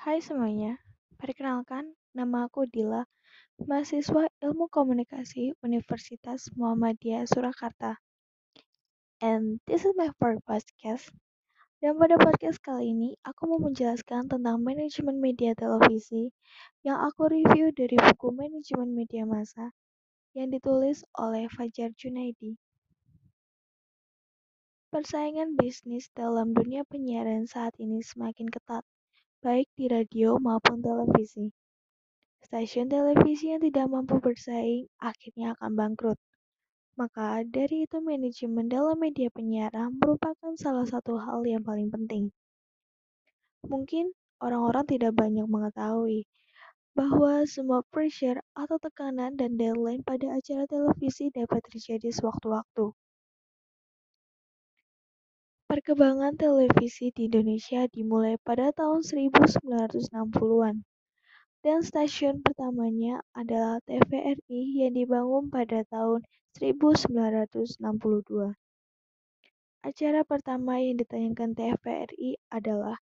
Hai semuanya, perkenalkan nama aku Dila, mahasiswa Ilmu Komunikasi Universitas Muhammadiyah Surakarta. And this is my first podcast. Dan pada podcast kali ini, aku mau menjelaskan tentang manajemen media televisi yang aku review dari buku Manajemen Media Massa yang ditulis oleh Fajar Junaidi. Persaingan bisnis dalam dunia penyiaran saat ini semakin ketat, baik di radio maupun televisi. Stasiun televisi yang tidak mampu bersaing akhirnya akan bangkrut. Maka dari itu manajemen dalam media penyiaran merupakan salah satu hal yang paling penting. Mungkin orang-orang tidak banyak mengetahui bahwa semua pressure atau tekanan dan deadline pada acara televisi dapat terjadi sewaktu-waktu. Perkembangan televisi di Indonesia dimulai pada tahun 1960-an, dan stasiun pertamanya adalah TVRI yang dibangun pada tahun 1962. Acara pertama yang ditayangkan TVRI adalah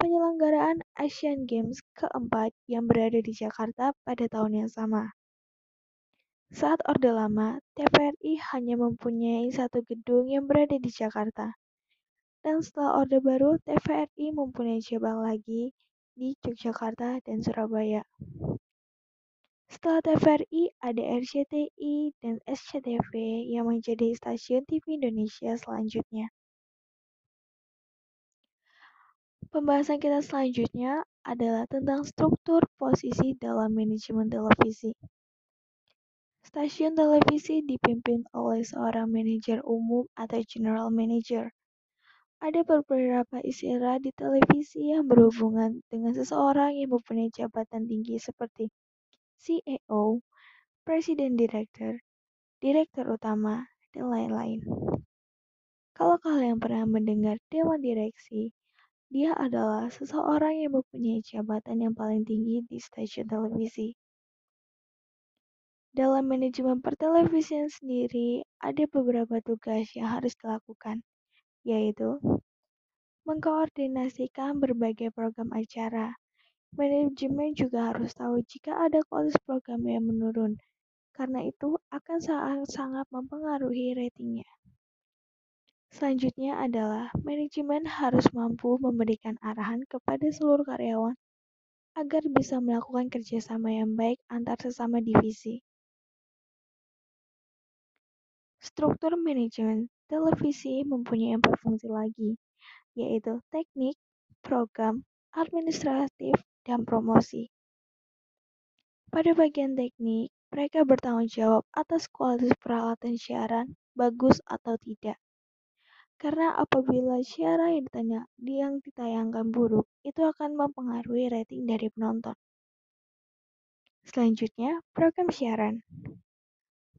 penyelenggaraan Asian Games keempat yang berada di Jakarta pada tahun yang sama. Saat Orde Lama, TVRI hanya mempunyai satu gedung yang berada di Jakarta dan setelah Orde Baru, TVRI mempunyai cabang lagi di Yogyakarta dan Surabaya. Setelah TVRI, ada RCTI dan SCTV yang menjadi stasiun TV Indonesia selanjutnya. Pembahasan kita selanjutnya adalah tentang struktur posisi dalam manajemen televisi. Stasiun televisi dipimpin oleh seorang manajer umum atau general manager ada beberapa istilah di televisi yang berhubungan dengan seseorang yang mempunyai jabatan tinggi seperti CEO, Presiden Direktur, Direktur Utama, dan lain-lain. Kalau kalian pernah mendengar Dewan Direksi, dia adalah seseorang yang mempunyai jabatan yang paling tinggi di stasiun televisi. Dalam manajemen pertelevisian sendiri, ada beberapa tugas yang harus dilakukan, yaitu mengkoordinasikan berbagai program acara. Manajemen juga harus tahu jika ada kualitas program yang menurun, karena itu akan sangat-sangat mempengaruhi ratingnya. Selanjutnya adalah manajemen harus mampu memberikan arahan kepada seluruh karyawan agar bisa melakukan kerjasama yang baik antar sesama divisi. Struktur manajemen televisi mempunyai empat fungsi lagi, yaitu teknik, program, administratif, dan promosi. Pada bagian teknik, mereka bertanggung jawab atas kualitas peralatan siaran bagus atau tidak. Karena apabila siaran yang, ditanya, yang ditayangkan buruk, itu akan mempengaruhi rating dari penonton. Selanjutnya, program siaran.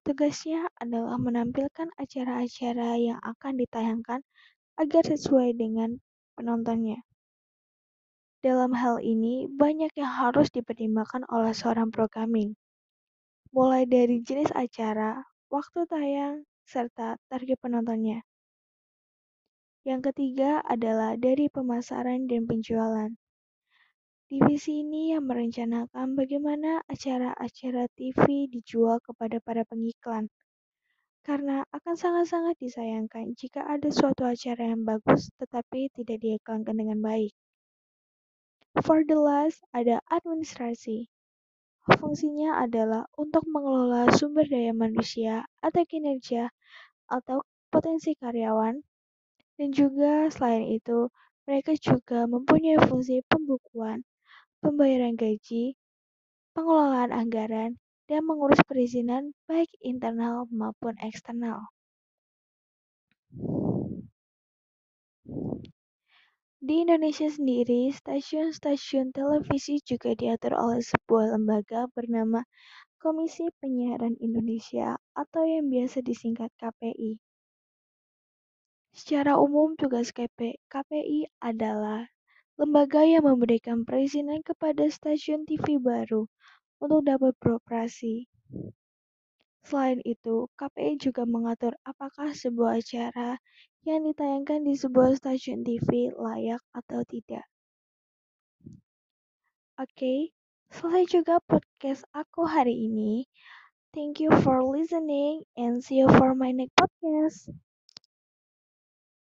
Tugasnya adalah menampilkan acara-acara yang akan ditayangkan agar sesuai dengan penontonnya. Dalam hal ini, banyak yang harus dipertimbangkan oleh seorang programming, mulai dari jenis acara, waktu tayang, serta target penontonnya. Yang ketiga adalah dari pemasaran dan penjualan. Divisi ini yang merencanakan bagaimana acara-acara TV dijual kepada para pengiklan karena akan sangat-sangat disayangkan jika ada suatu acara yang bagus tetapi tidak diiklankan dengan baik. For the last, ada administrasi. Fungsinya adalah untuk mengelola sumber daya manusia atau kinerja atau potensi karyawan dan juga selain itu mereka juga mempunyai fungsi pembukuan, pembayaran gaji, pengelolaan anggaran, dan mengurus perizinan baik internal maupun eksternal. Di Indonesia sendiri, stasiun-stasiun televisi juga diatur oleh sebuah lembaga bernama Komisi Penyiaran Indonesia atau yang biasa disingkat KPI. Secara umum, tugas KPI adalah lembaga yang memberikan perizinan kepada stasiun TV baru untuk dapat beroperasi. Selain itu, KPI juga mengatur apakah sebuah acara yang ditayangkan di sebuah stasiun TV layak atau tidak. Oke, selesai juga podcast aku hari ini. Thank you for listening and see you for my next podcast.